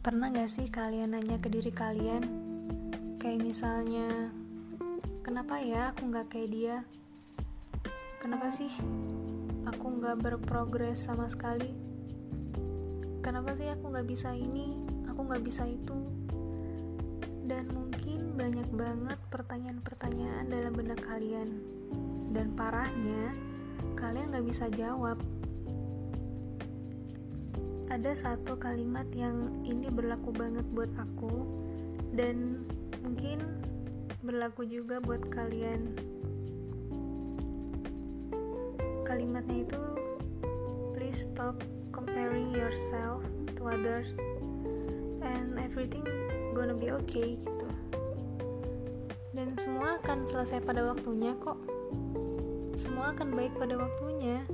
Pernah gak sih kalian nanya ke diri kalian? Kayak misalnya Kenapa ya aku gak kayak dia? Kenapa sih aku gak berprogres sama sekali? Kenapa sih aku gak bisa ini? Aku gak bisa itu? Dan mungkin banyak banget pertanyaan-pertanyaan dalam benak kalian. Dan parahnya Kalian gak bisa jawab ada satu kalimat yang ini berlaku banget buat aku dan mungkin berlaku juga buat kalian. Kalimatnya itu please stop comparing yourself to others and everything gonna be okay gitu. Dan semua akan selesai pada waktunya kok. Semua akan baik pada waktunya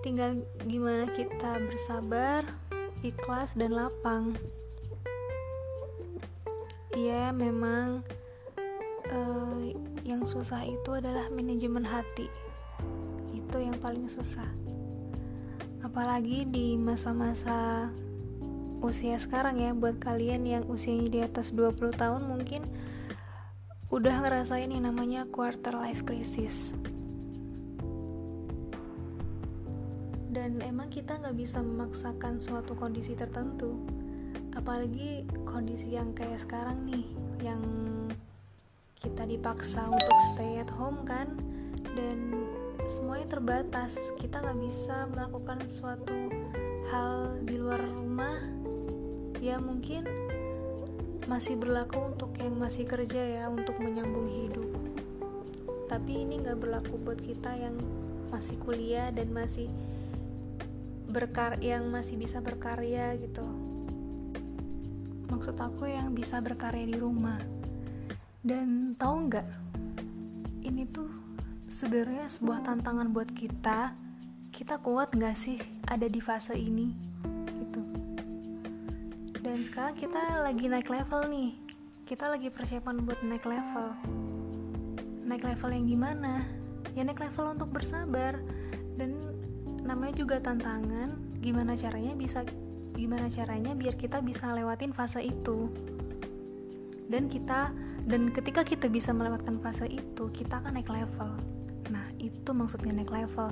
tinggal gimana kita bersabar, ikhlas, dan lapang. Iya, memang uh, yang susah itu adalah manajemen hati. Itu yang paling susah. Apalagi di masa-masa usia sekarang ya, buat kalian yang usianya di atas 20 tahun mungkin udah ngerasain yang namanya quarter life crisis dan emang kita nggak bisa memaksakan suatu kondisi tertentu. Apalagi kondisi yang kayak sekarang nih yang kita dipaksa untuk stay at home kan? Dan semuanya terbatas. Kita nggak bisa melakukan suatu hal di luar rumah ya mungkin masih berlaku untuk yang masih kerja ya untuk menyambung hidup. Tapi ini nggak berlaku buat kita yang masih kuliah dan masih berkar yang masih bisa berkarya gitu. Maksud aku yang bisa berkarya di rumah. Dan tahu nggak ini tuh sebenarnya sebuah tantangan buat kita. Kita kuat nggak sih ada di fase ini gitu. Dan sekarang kita lagi naik level nih. Kita lagi persiapan buat naik level. Naik level yang gimana? Ya naik level untuk bersabar. Dan namanya juga tantangan gimana caranya bisa gimana caranya biar kita bisa lewatin fase itu. Dan kita dan ketika kita bisa melewatkan fase itu kita akan naik level. Nah itu maksudnya naik level